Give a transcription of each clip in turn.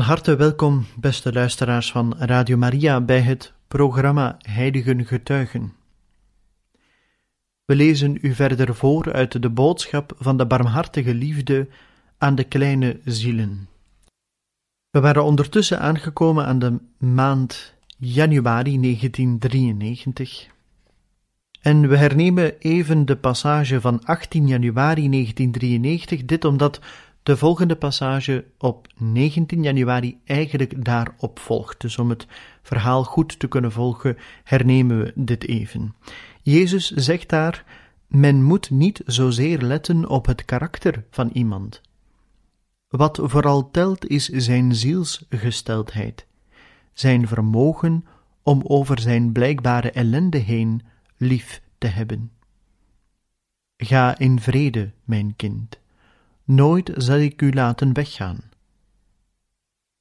Van harte welkom, beste luisteraars van Radio Maria, bij het programma Heiligen Getuigen. We lezen u verder voor uit de boodschap van de barmhartige liefde aan de kleine zielen. We waren ondertussen aangekomen aan de maand januari 1993. En we hernemen even de passage van 18 januari 1993, dit omdat de volgende passage op 19 januari eigenlijk daarop volgt. Dus om het verhaal goed te kunnen volgen, hernemen we dit even. Jezus zegt daar: Men moet niet zozeer letten op het karakter van iemand. Wat vooral telt is zijn zielsgesteldheid, zijn vermogen om over zijn blijkbare ellende heen lief te hebben. Ga in vrede, mijn kind. Nooit zal ik u laten weggaan.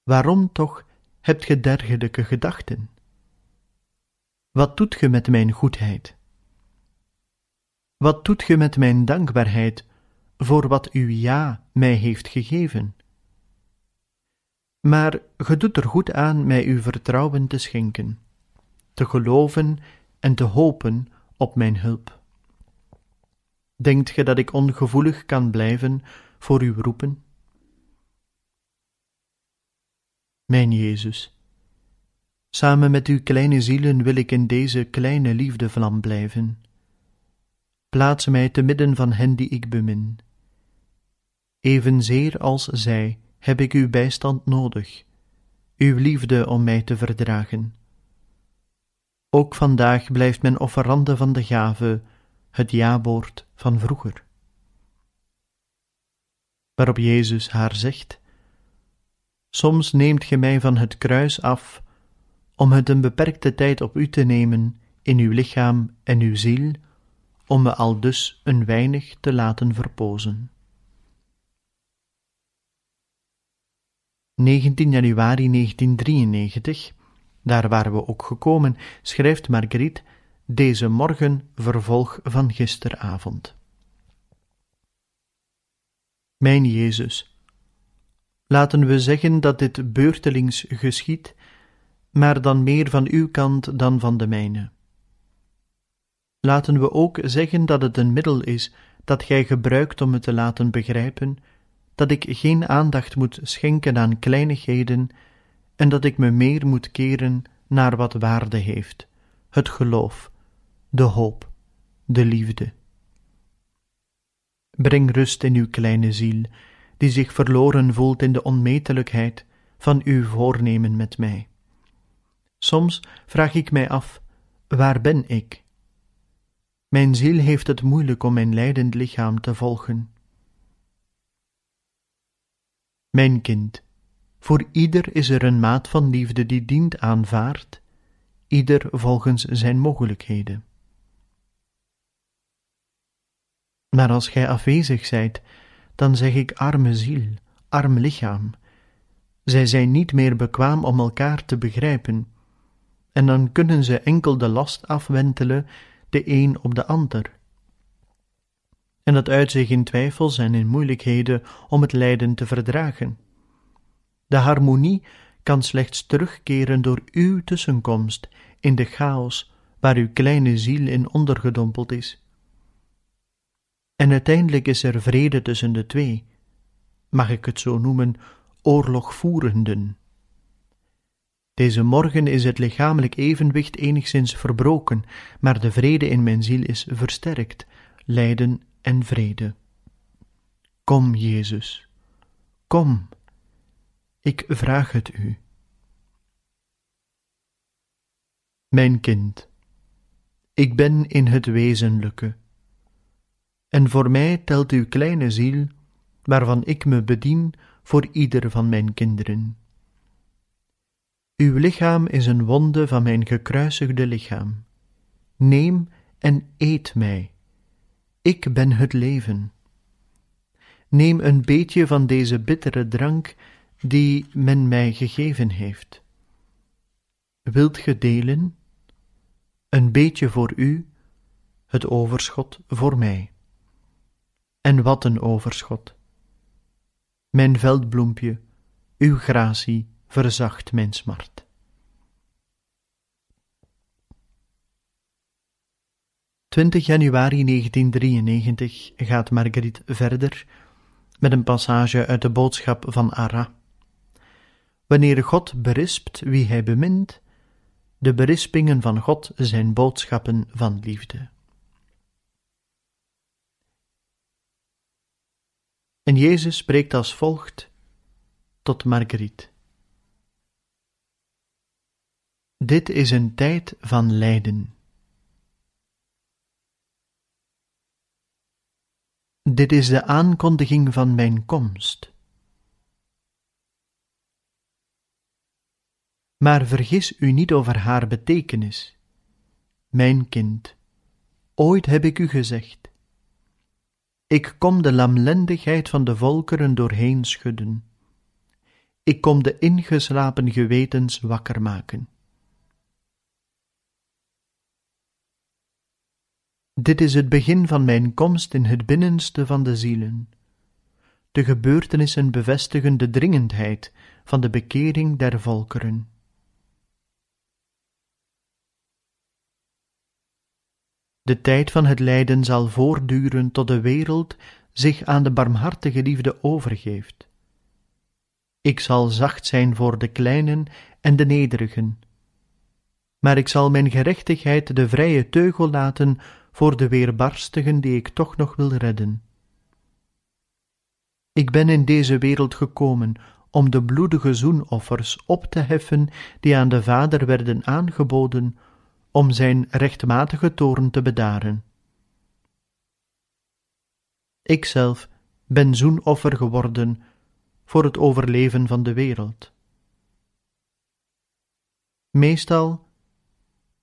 Waarom toch hebt ge dergelijke gedachten? Wat doet ge met mijn goedheid? Wat doet ge met mijn dankbaarheid voor wat uw ja mij heeft gegeven? Maar ge doet er goed aan mij uw vertrouwen te schenken, te geloven en te hopen op mijn hulp. Denkt ge dat ik ongevoelig kan blijven voor uw roepen? Mijn Jezus, samen met uw kleine zielen wil ik in deze kleine liefdevlam blijven. Plaats mij te midden van hen die ik bemin. Evenzeer als zij heb ik uw bijstand nodig, uw liefde om mij te verdragen. Ook vandaag blijft men offerande van de gave, het jawoord van vroeger waarop Jezus haar zegt: Soms neemt ge mij van het kruis af, om het een beperkte tijd op u te nemen in uw lichaam en uw ziel, om me al dus een weinig te laten verpozen. 19 januari 1993, daar waren we ook gekomen, schrijft Marguerite deze morgen vervolg van gisteravond. Mijn Jezus, laten we zeggen dat dit beurtelings geschiet, maar dan meer van uw kant dan van de mijne. Laten we ook zeggen dat het een middel is dat gij gebruikt om me te laten begrijpen dat ik geen aandacht moet schenken aan kleinigheden en dat ik me meer moet keren naar wat waarde heeft: het geloof, de hoop, de liefde. Breng rust in uw kleine ziel, die zich verloren voelt in de onmetelijkheid van uw voornemen met mij. Soms vraag ik mij af: waar ben ik? Mijn ziel heeft het moeilijk om mijn lijdend lichaam te volgen. Mijn kind, voor ieder is er een maat van liefde die dient aanvaard, ieder volgens zijn mogelijkheden. Maar als gij afwezig zijt, dan zeg ik arme ziel, arm lichaam. Zij zijn niet meer bekwaam om elkaar te begrijpen, en dan kunnen ze enkel de last afwentelen, de een op de ander. En dat uit zich in twijfels en in moeilijkheden om het lijden te verdragen. De harmonie kan slechts terugkeren door uw tussenkomst in de chaos waar uw kleine ziel in ondergedompeld is. En uiteindelijk is er vrede tussen de twee, mag ik het zo noemen, oorlogvoerenden. Deze morgen is het lichamelijk evenwicht enigszins verbroken, maar de vrede in mijn ziel is versterkt, lijden en vrede. Kom, Jezus, kom, ik vraag het u. Mijn kind, Ik ben in het wezenlijke. En voor mij telt uw kleine ziel, waarvan ik me bedien voor ieder van mijn kinderen. Uw lichaam is een wonde van mijn gekruisigde lichaam. Neem en eet mij. Ik ben het leven. Neem een beetje van deze bittere drank die men mij gegeven heeft. Wilt ge delen? Een beetje voor u, het overschot voor mij. En wat een overschot! Mijn veldbloempje, uw gratie verzacht mijn smart. Twintig januari 1993 gaat Marguerite verder met een passage uit de boodschap van Ara. Wanneer God berispt wie hij bemint, de berispingen van God zijn boodschappen van liefde. En Jezus spreekt als volgt tot Marguerite. Dit is een tijd van lijden. Dit is de aankondiging van mijn komst. Maar vergis u niet over haar betekenis. Mijn kind, ooit heb ik u gezegd: Ik kom de lamlendigheid van de volkeren doorheen schudden. Ik kom de ingeslapen gewetens wakker maken. Dit is het begin van mijn komst in het binnenste van de zielen. De gebeurtenissen bevestigen de dringendheid van de bekering der volkeren. De tijd van het lijden zal voortduren tot de wereld zich aan de barmhartige liefde overgeeft. Ik zal zacht zijn voor de kleinen en de nederigen, maar ik zal mijn gerechtigheid de vrije teugel laten voor de weerbarstigen die ik toch nog wil redden. Ik ben in deze wereld gekomen om de bloedige zoenoffers op te heffen die aan de Vader werden aangeboden, om zijn rechtmatige toorn te bedaren. Ikzelf ben zoenoffer geworden voor het overleven van de wereld. Meestal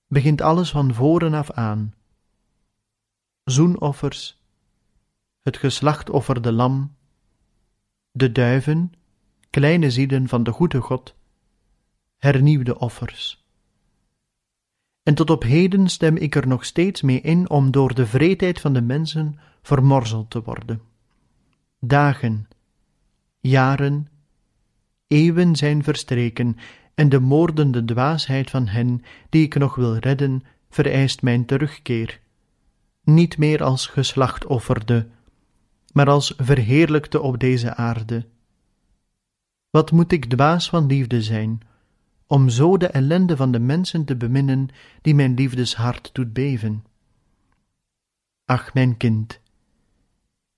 begint alles van voren af aan zoenoffers, het geslachtofferde lam, de duiven, kleine zielen van de goede God, hernieuwde offers. En tot op heden stem ik er nog steeds mee in om door de vreedheid van de mensen vermorzeld te worden. Dagen, jaren, eeuwen zijn verstreken en de moordende dwaasheid van hen die ik nog wil redden vereist mijn terugkeer niet meer als geslachtofferde, maar als verheerlijkte op deze aarde. Wat moet ik dwaas van liefde zijn, om zo de ellende van de mensen te beminnen die mijn liefdeshart doet beven? Ach, mijn kind,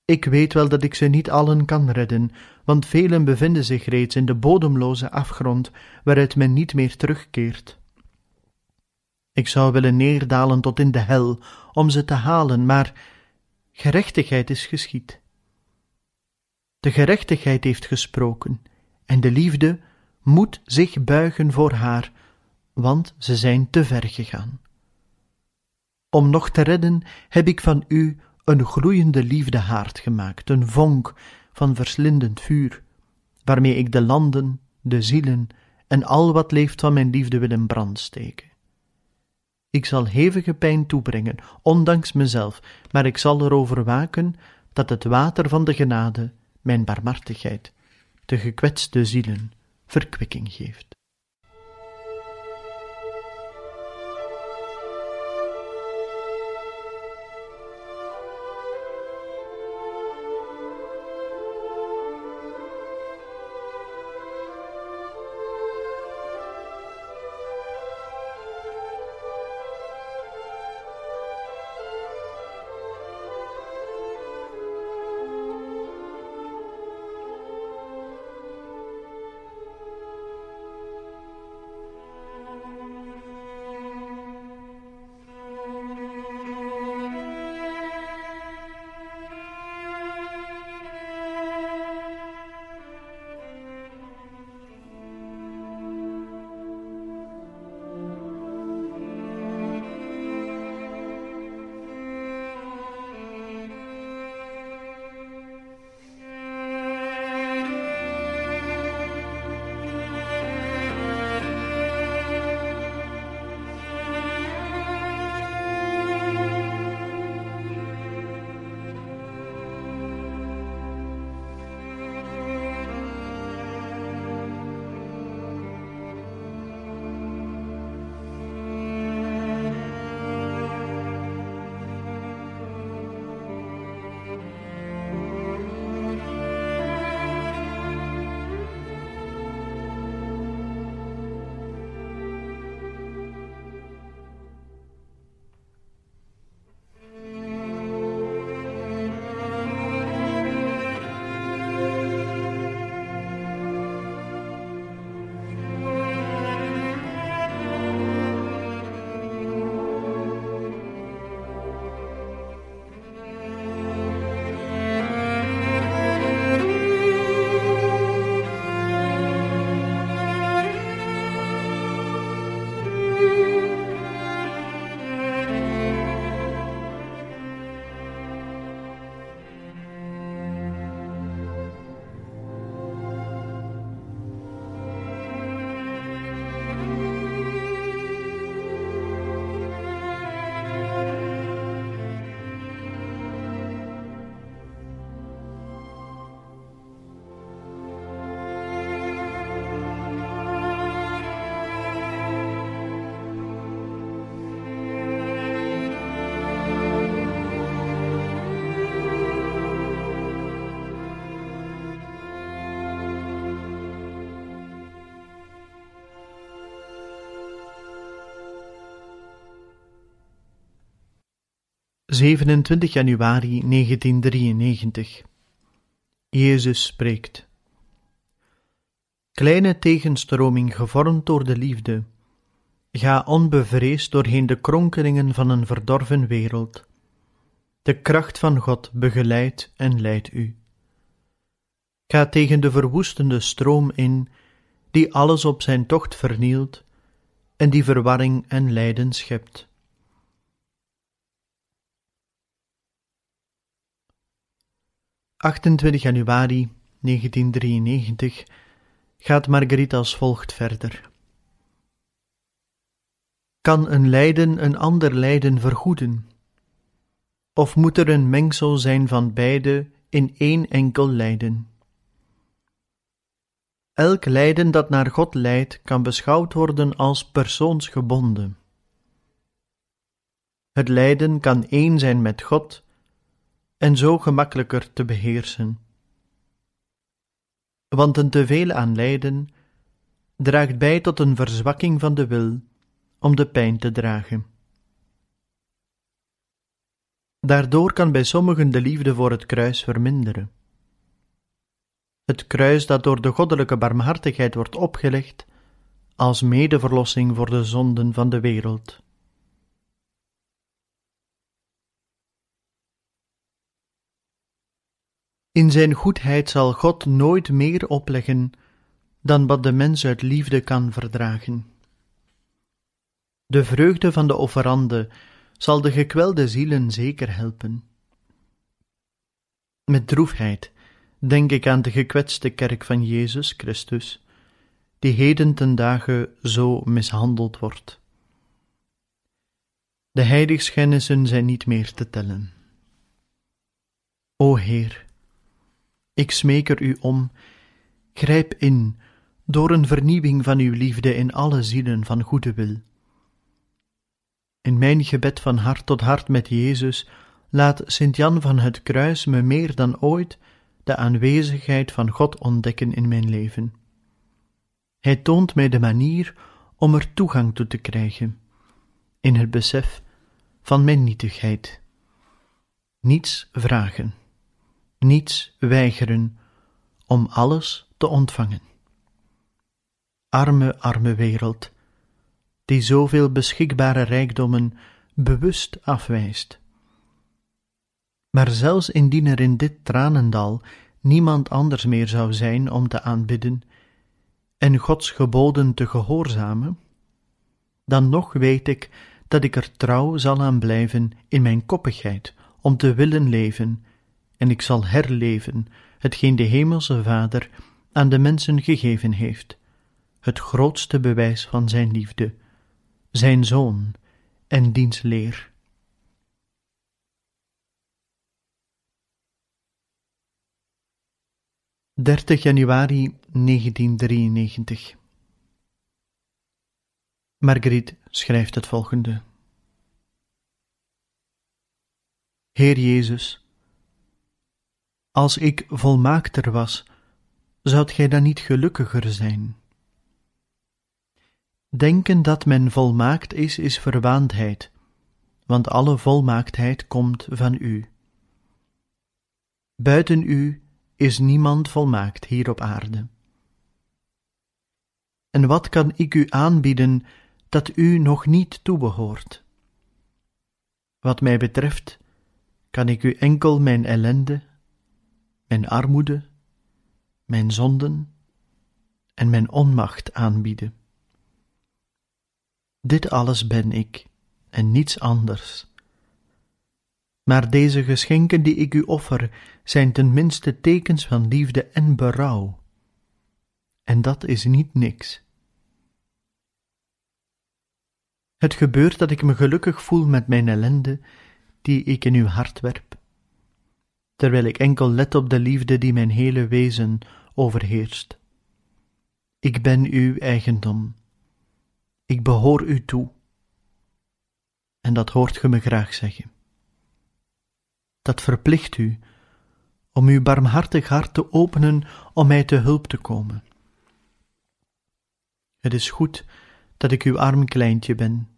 ik weet wel dat ik ze niet allen kan redden, want velen bevinden zich reeds in de bodemloze afgrond waaruit men niet meer terugkeert. Ik zou willen neerdalen tot in de hel om ze te halen, maar gerechtigheid is geschied. De gerechtigheid heeft gesproken, en de liefde moet zich buigen voor haar, want ze zijn te ver gegaan. Om nog te redden heb ik van u een gloeiende liefdehaard gemaakt, een vonk van verslindend vuur, waarmee ik de landen, de zielen en al wat leeft van mijn liefde wil in brand steken. Ik zal hevige pijn toebrengen, ondanks mezelf, maar ik zal erover waken dat het water van de genade, mijn barmhartigheid, de gekwetste zielen verkwikking geeft. 27 januari 1993 Jezus spreekt. Kleine tegenstroming gevormd door de liefde. Ga onbevreesd doorheen de kronkelingen van een verdorven wereld. De kracht van God begeleidt en leidt u. Ga tegen de verwoestende stroom in, die alles op zijn tocht vernielt en die verwarring en lijden schept. 28 januari 1993 gaat Marguerite als volgt verder. Kan een lijden een ander lijden vergoeden? Of moet er een mengsel zijn van beide in één enkel lijden? Elk lijden dat naar God leidt, kan beschouwd worden als persoonsgebonden. Het lijden kan één zijn met God en zo gemakkelijker te beheersen. Want een teveel aan lijden draagt bij tot een verzwakking van de wil om de pijn te dragen. Daardoor kan bij sommigen de liefde voor het kruis verminderen. Het kruis dat door de goddelijke barmhartigheid wordt opgelegd als medeverlossing voor de zonden van de wereld. In zijn goedheid zal God nooit meer opleggen dan wat de mens uit liefde kan verdragen. De vreugde van de offerande zal de gekwelde zielen zeker helpen. Met droefheid denk ik aan de gekwetste kerk van Jezus Christus, die heden ten dagen zo mishandeld wordt. De heiligschennissen zijn niet meer te tellen. O Heer, ik smeek er u om, grijp in door een vernieuwing van uw liefde in alle zielen van goede wil. In mijn gebed van hart tot hart met Jezus laat Sint Jan van het Kruis me meer dan ooit de aanwezigheid van God ontdekken in mijn leven. Hij toont mij de manier om er toegang toe te krijgen, in het besef van mijn nietigheid. Niets vragen niets weigeren om alles te ontvangen. Arme, arme wereld, die zoveel beschikbare rijkdommen bewust afwijst. Maar zelfs indien er in dit tranendal niemand anders meer zou zijn om te aanbidden en Gods geboden te gehoorzamen, dan nog weet ik dat ik er trouw zal aan blijven in mijn koppigheid om te willen leven en ik zal herleven hetgeen de Hemelse Vader aan de mensen gegeven heeft, het grootste bewijs van zijn liefde, zijn Zoon en diens leer. Dertig januari 1993 Marguerite schrijft het volgende. Heer Jezus, als ik volmaakter was, zoudt gij dan niet gelukkiger zijn? Denken dat men volmaakt is, is verwaandheid, want alle volmaaktheid komt van u. Buiten u is niemand volmaakt hier op aarde. En wat kan ik u aanbieden dat u nog niet toebehoort? Wat mij betreft, kan ik u enkel mijn ellende mijn armoede, mijn zonden en mijn onmacht aanbieden. Dit alles ben ik en niets anders. Maar deze geschenken die ik u offer zijn ten minste tekens van liefde en berouw. En dat is niet niks. Het gebeurt dat ik me gelukkig voel met mijn ellende, die ik in uw hart werp terwijl ik enkel let op de liefde die mijn hele wezen overheerst. Ik ben uw eigendom. Ik behoor u toe. En dat hoort ge me graag zeggen. Dat verplicht u om uw barmhartig hart te openen om mij te hulp te komen. Het is goed dat ik uw arm kleintje ben,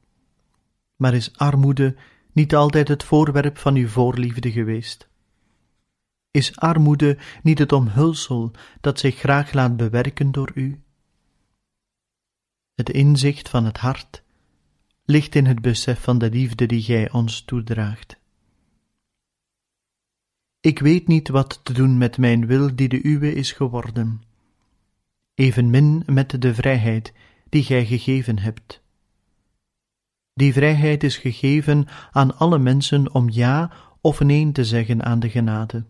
maar is armoede niet altijd het voorwerp van uw voorliefde geweest? Is armoede niet het omhulsel dat zich graag laat bewerken door u? Het inzicht van het hart ligt in het besef van de liefde die gij ons toedraagt. Ik weet niet wat te doen met mijn wil die de uwe is geworden, evenmin met de vrijheid die gij gegeven hebt. Die vrijheid is gegeven aan alle mensen om ja of nee te zeggen aan de genade.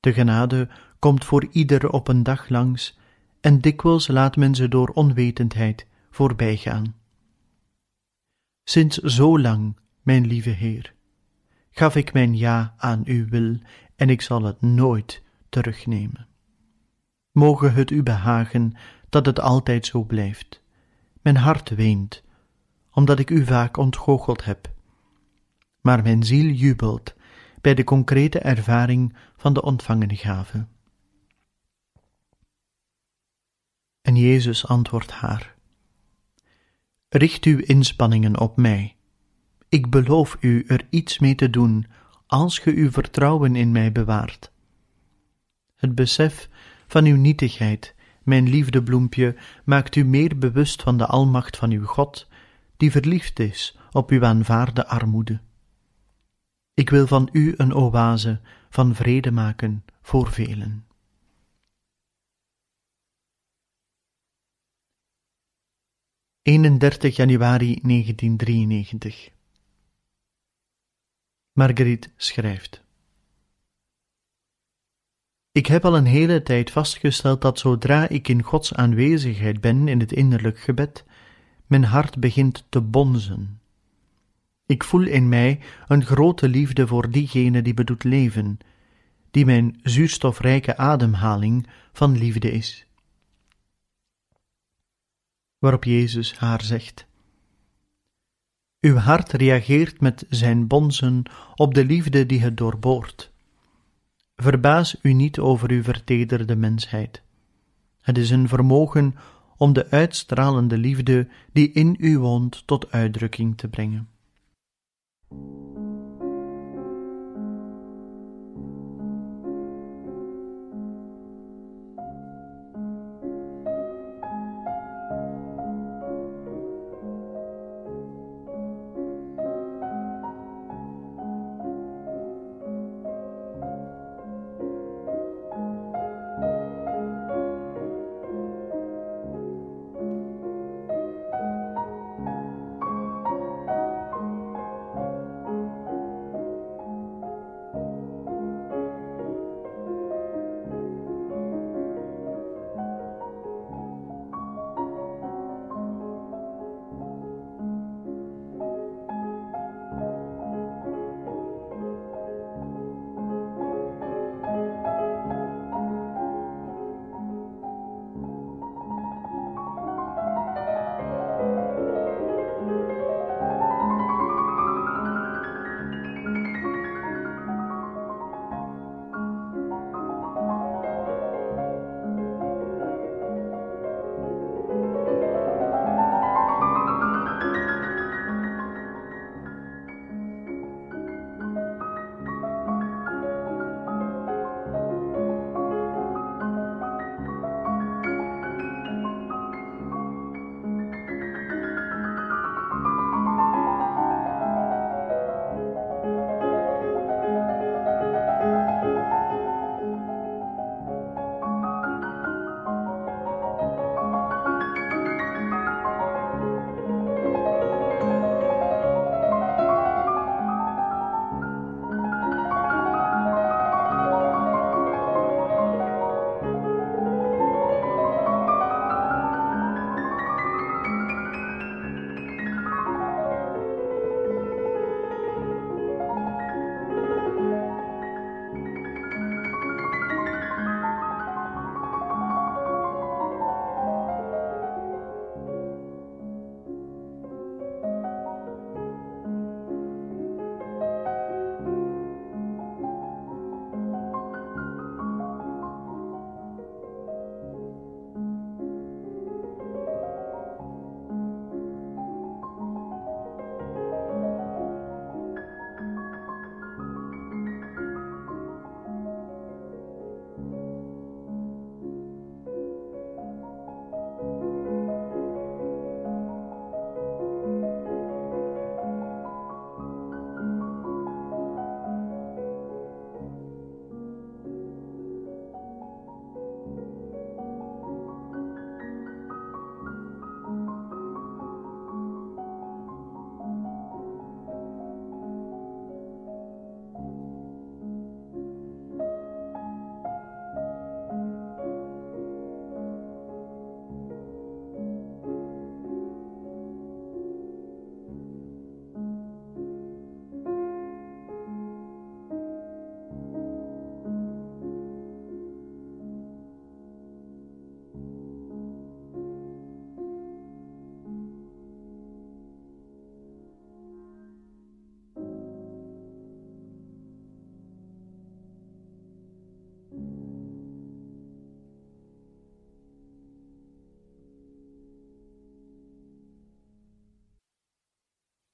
De genade komt voor ieder op een dag langs, en dikwijls laat men ze door onwetendheid voorbijgaan. Sinds zo lang, mijn lieve Heer, gaf ik mijn ja aan uw wil, en ik zal het nooit terugnemen. Moge het u behagen dat het altijd zo blijft. Mijn hart weent, omdat ik u vaak ontgoocheld heb. Maar mijn ziel jubelt bij de concrete ervaring van de ontvangene gave. En Jezus antwoordt haar: Richt uw inspanningen op mij. Ik beloof u er iets mee te doen als ge uw vertrouwen in mij bewaart. Het besef van uw nietigheid, mijn liefde bloempje, maakt u meer bewust van de almacht van uw God, die verliefd is op uw aanvaarde armoede. Ik wil van u een oase van vrede maken voor velen. 31 januari 1993 Marguerite schrijft Ik heb al een hele tijd vastgesteld dat zodra ik in Gods aanwezigheid ben in het innerlijk gebed, mijn hart begint te bonzen. Ik voel in mij een grote liefde voor diegene die bedoelt leven, die mijn zuurstofrijke ademhaling van liefde is. Waarop Jezus haar zegt: Uw hart reageert met zijn bonzen op de liefde die het doorboort. Verbaas u niet over uw vertederde mensheid. Het is een vermogen om de uitstralende liefde die in u woont tot uitdrukking te brengen. thank you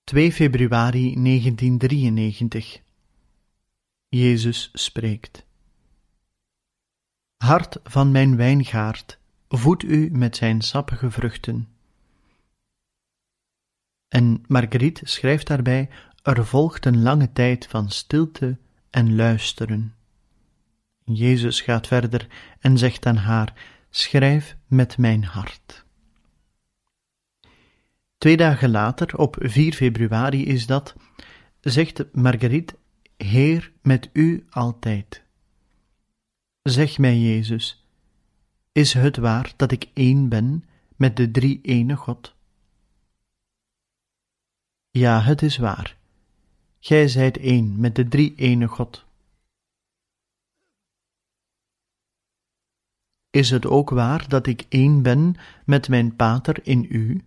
2 februari 1993 Jezus spreekt. Hart van mijn wijngaard, voed u met zijn sappige vruchten. En Marguerite schrijft daarbij: Er volgt een lange tijd van stilte en luisteren. Jezus gaat verder en zegt aan haar: Schrijf met mijn hart. Twee dagen later, op 4 februari is dat, zegt Marguerite: Heer, met u altijd. Zeg mij, Jezus, is het waar dat ik één ben met de drie ene God? Ja, het is waar. Gij zijt één met de drie ene God. Is het ook waar dat ik één ben met mijn Pater in u?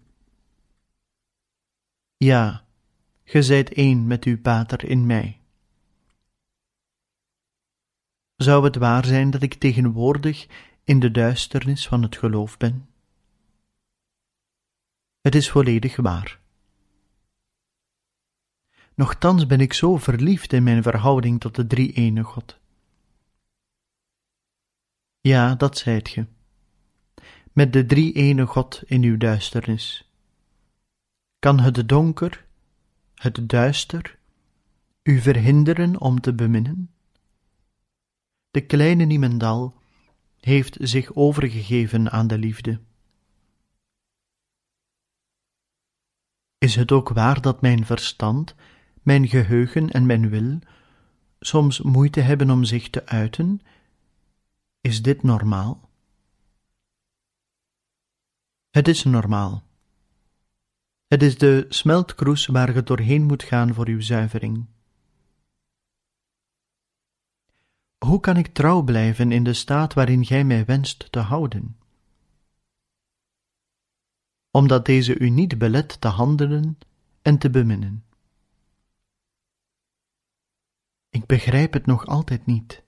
Ja, ge zijt één met uw Pater in mij. Zou het waar zijn dat ik tegenwoordig in de duisternis van het geloof ben? Het is volledig waar. Nochtans ben ik zo verliefd in mijn verhouding tot de drie ene God. Ja, dat zijt ge. Met de drie ene God in uw duisternis. Kan het donker, het duister, u verhinderen om te beminnen? De kleine Niemendal heeft zich overgegeven aan de liefde. Is het ook waar dat mijn verstand, mijn geheugen en mijn wil soms moeite hebben om zich te uiten? Is dit normaal? Het is normaal. Het is de smeltkroes waar je doorheen moet gaan voor uw zuivering. Hoe kan ik trouw blijven in de staat waarin gij mij wenst te houden? Omdat deze u niet belet te handelen en te beminnen. Ik begrijp het nog altijd niet.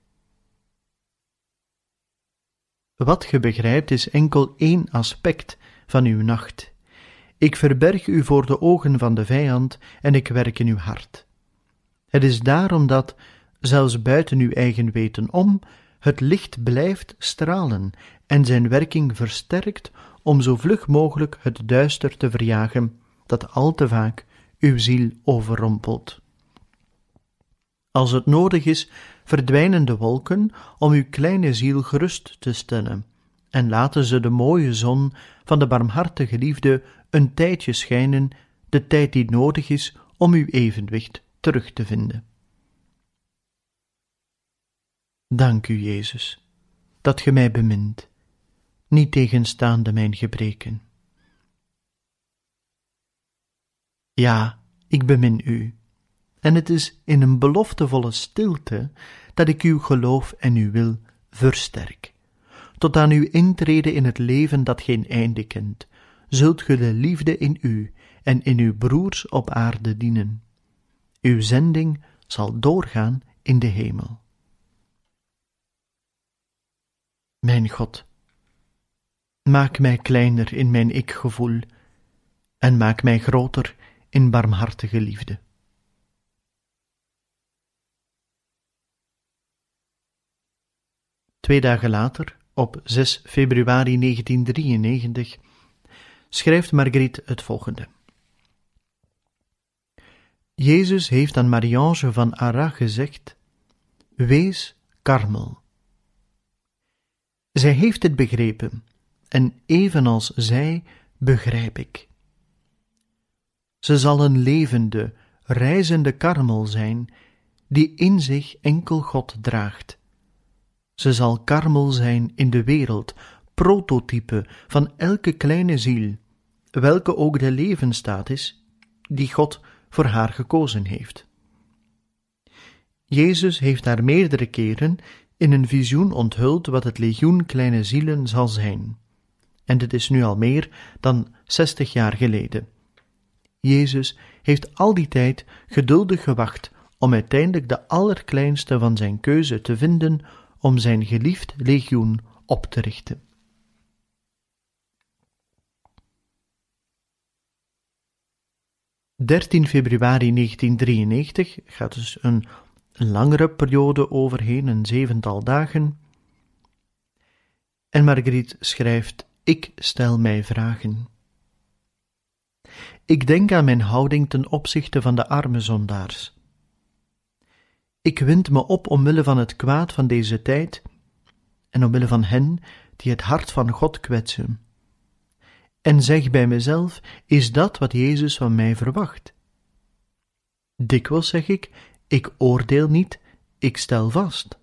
Wat ge begrijpt is enkel één aspect van uw nacht. Ik verberg u voor de ogen van de vijand en ik werk in uw hart. Het is daarom dat, zelfs buiten uw eigen weten om, het licht blijft stralen en zijn werking versterkt om zo vlug mogelijk het duister te verjagen dat al te vaak uw ziel overrompelt. Als het nodig is, verdwijnen de wolken om uw kleine ziel gerust te stellen, en laten ze de mooie zon van de barmhartige liefde een tijdje schijnen, de tijd die nodig is om uw evenwicht terug te vinden. Dank u, Jezus, dat ge mij bemint, niet tegenstaande mijn gebreken. Ja, ik bemin u, en het is in een beloftevolle stilte dat ik uw geloof en uw wil versterk. Tot aan uw intrede in het leven dat geen einde kent, zult ge de liefde in u en in uw broers op aarde dienen. Uw zending zal doorgaan in de hemel. Mijn God, maak mij kleiner in mijn ik-gevoel en maak mij groter in barmhartige liefde. Twee dagen later, op 6 februari 1993, schrijft Marguerite het volgende. Jezus heeft aan Marie-Ange van Arras gezegd: Wees Karmel. Zij heeft het begrepen, en evenals zij begrijp ik. Ze zal een levende, reizende karmel zijn, die in zich enkel God draagt. Ze zal karmel zijn in de wereld, prototype van elke kleine ziel, welke ook de levensstaat is, die God voor haar gekozen heeft. Jezus heeft haar meerdere keren in een visioen onthuld wat het legioen kleine zielen zal zijn. En dit is nu al meer dan zestig jaar geleden. Jezus heeft al die tijd geduldig gewacht om uiteindelijk de allerkleinste van zijn keuze te vinden om zijn geliefd legioen op te richten. 13 februari 1993 gaat dus een langere periode overheen, een zevental dagen. En Marguerite schrijft: Ik stel mij vragen. Ik denk aan mijn houding ten opzichte van de arme zondaars. Ik wind me op omwille van het kwaad van deze tijd en omwille van hen die het hart van God kwetsen. En zeg bij mezelf: is dat wat Jezus van mij verwacht? Dikwijls zeg ik: ik oordeel niet, ik stel vast.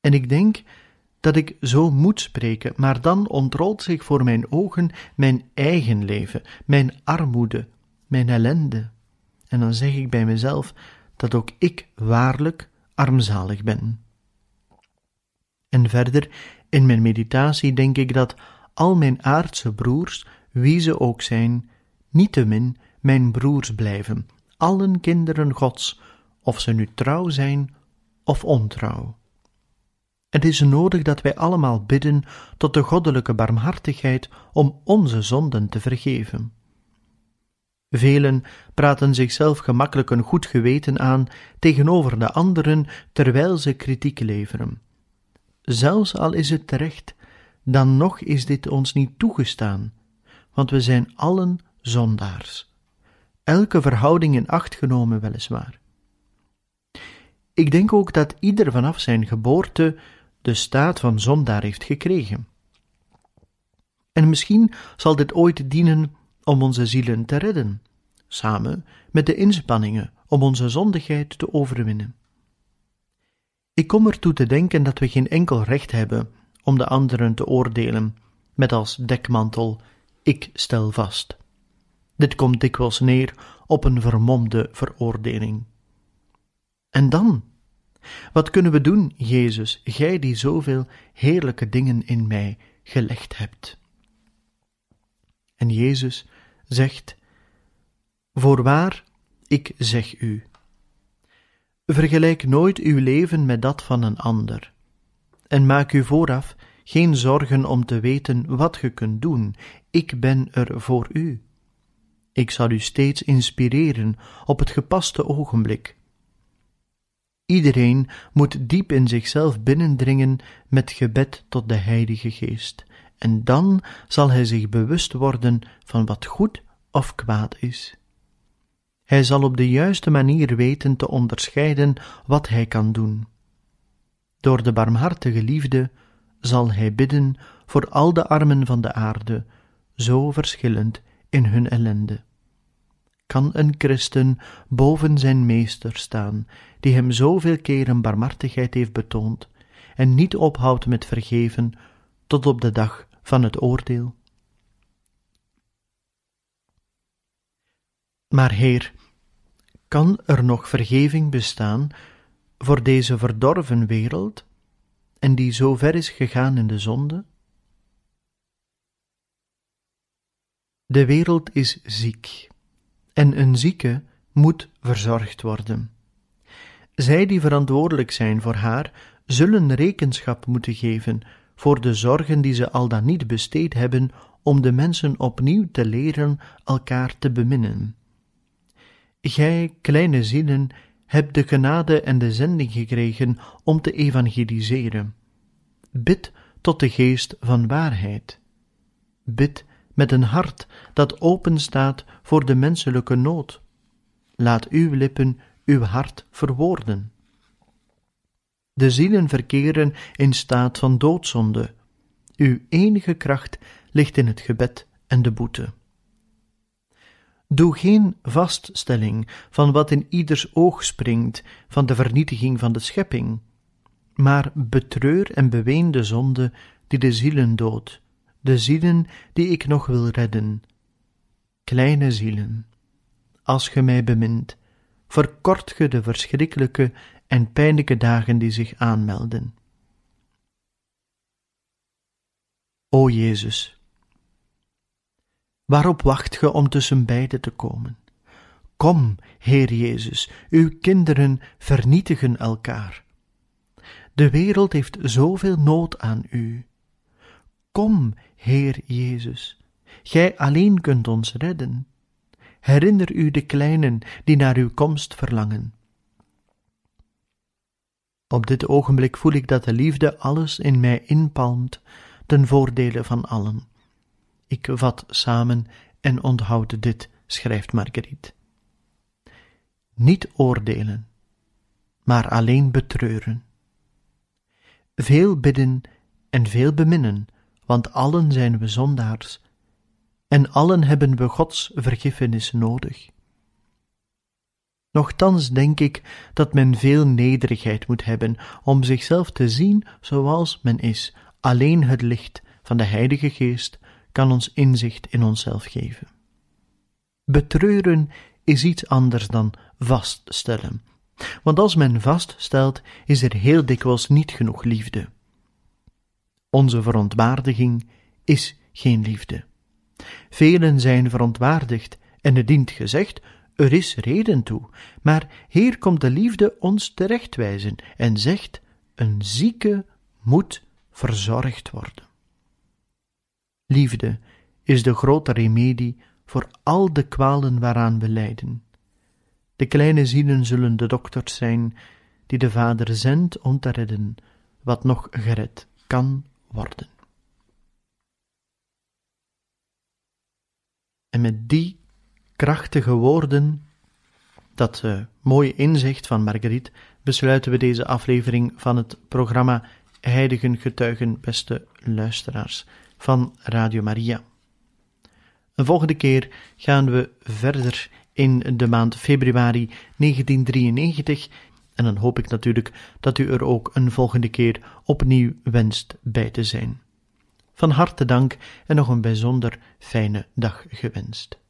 En ik denk dat ik zo moet spreken, maar dan ontrolt zich voor mijn ogen mijn eigen leven, mijn armoede, mijn ellende. En dan zeg ik bij mezelf dat ook ik waarlijk armzalig ben. En verder, in mijn meditatie denk ik dat al mijn aardse broers, wie ze ook zijn, niettemin mijn broers blijven, allen kinderen Gods, of ze nu trouw zijn of ontrouw. Het is nodig dat wij allemaal bidden tot de goddelijke barmhartigheid om onze zonden te vergeven. Velen praten zichzelf gemakkelijk een goed geweten aan tegenover de anderen terwijl ze kritiek leveren. Zelfs al is het terecht, dan nog is dit ons niet toegestaan, want we zijn allen zondaars. Elke verhouding in acht genomen, weliswaar. Ik denk ook dat ieder vanaf zijn geboorte de staat van zondaar heeft gekregen. En misschien zal dit ooit dienen om onze zielen te redden, samen met de inspanningen om onze zondigheid te overwinnen. Ik kom ertoe te denken dat we geen enkel recht hebben om de anderen te oordelen, met als dekmantel: ik stel vast. Dit komt dikwijls neer op een vermomde veroordeling. En dan? Wat kunnen we doen, Jezus, gij die zoveel heerlijke dingen in mij gelegd hebt? En Jezus zegt: Voorwaar, ik zeg u. Vergelijk nooit uw leven met dat van een ander. En maak u vooraf geen zorgen om te weten wat ge kunt doen. Ik ben er voor u. Ik zal u steeds inspireren op het gepaste ogenblik. Iedereen moet diep in zichzelf binnendringen met gebed tot de Heilige Geest, en dan zal hij zich bewust worden van wat goed of kwaad is. Hij zal op de juiste manier weten te onderscheiden wat hij kan doen. Door de barmhartige liefde zal hij bidden voor al de armen van de aarde, zo verschillend in hun ellende. Kan een christen boven zijn meester staan, die hem zoveel keren barmhartigheid heeft betoond, en niet ophoudt met vergeven tot op de dag van het oordeel? Maar Heer, kan er nog vergeving bestaan voor deze verdorven wereld en die zo ver is gegaan in de zonde? De wereld is ziek en een zieke moet verzorgd worden. Zij die verantwoordelijk zijn voor haar, zullen rekenschap moeten geven voor de zorgen die ze al dan niet besteed hebben om de mensen opnieuw te leren elkaar te beminnen. Gij, kleine zielen, hebt de genade en de zending gekregen om te evangeliseren. Bid tot de geest van waarheid. Bid met een hart dat openstaat voor de menselijke nood. Laat uw lippen uw hart verwoorden. De zielen verkeren in staat van doodzonde. Uw enige kracht ligt in het gebed en de boete. Doe geen vaststelling van wat in ieders oog springt van de vernietiging van de schepping, maar betreur en beween de zonde die de zielen doodt, de zielen die ik nog wil redden. Kleine zielen, als ge mij bemint, verkort ge de verschrikkelijke en pijnlijke dagen die zich aanmelden. O Jezus, waarop wacht ge om tussen beiden te komen? Kom, Heer Jezus, uw kinderen vernietigen elkaar. De wereld heeft zoveel nood aan u. Kom, Heer Jezus, Gij alleen kunt ons redden. Herinner u de kleinen die naar uw komst verlangen. Op dit ogenblik voel ik dat de liefde alles in mij inpalmt, ten voordele van allen. Ik vat samen en onthoud dit, schrijft Marguerite. Niet oordelen, maar alleen betreuren. Veel bidden en veel beminnen, want allen zijn we zondaars, en allen hebben we Gods vergiffenis nodig. Nochtans denk ik dat men veel nederigheid moet hebben om zichzelf te zien zoals men is. Alleen het licht van de Heilige Geest kan ons inzicht in onszelf geven. Betreuren is iets anders dan vaststellen. Want als men vaststelt, is er heel dikwijls niet genoeg liefde. Onze verontwaardiging is geen liefde. Velen zijn verontwaardigd en het dient gezegd, er is reden toe, maar hier komt de liefde ons terechtwijzen en zegt: een zieke moet verzorgd worden. Liefde is de grote remedie voor al de kwalen waaraan we lijden. De kleine zielen zullen de dokters zijn die de Vader zendt om te redden wat nog gered kan worden. En met die krachtige woorden, dat uh, mooie inzicht van Marguerite, besluiten we deze aflevering van het programma Heiligen Getuigen, beste luisteraars van Radio Maria. Een volgende keer gaan we verder in de maand februari 1993 en dan hoop ik natuurlijk dat u er ook een volgende keer opnieuw wenst bij te zijn. Van harte dank en nog een bijzonder fijne dag gewenst.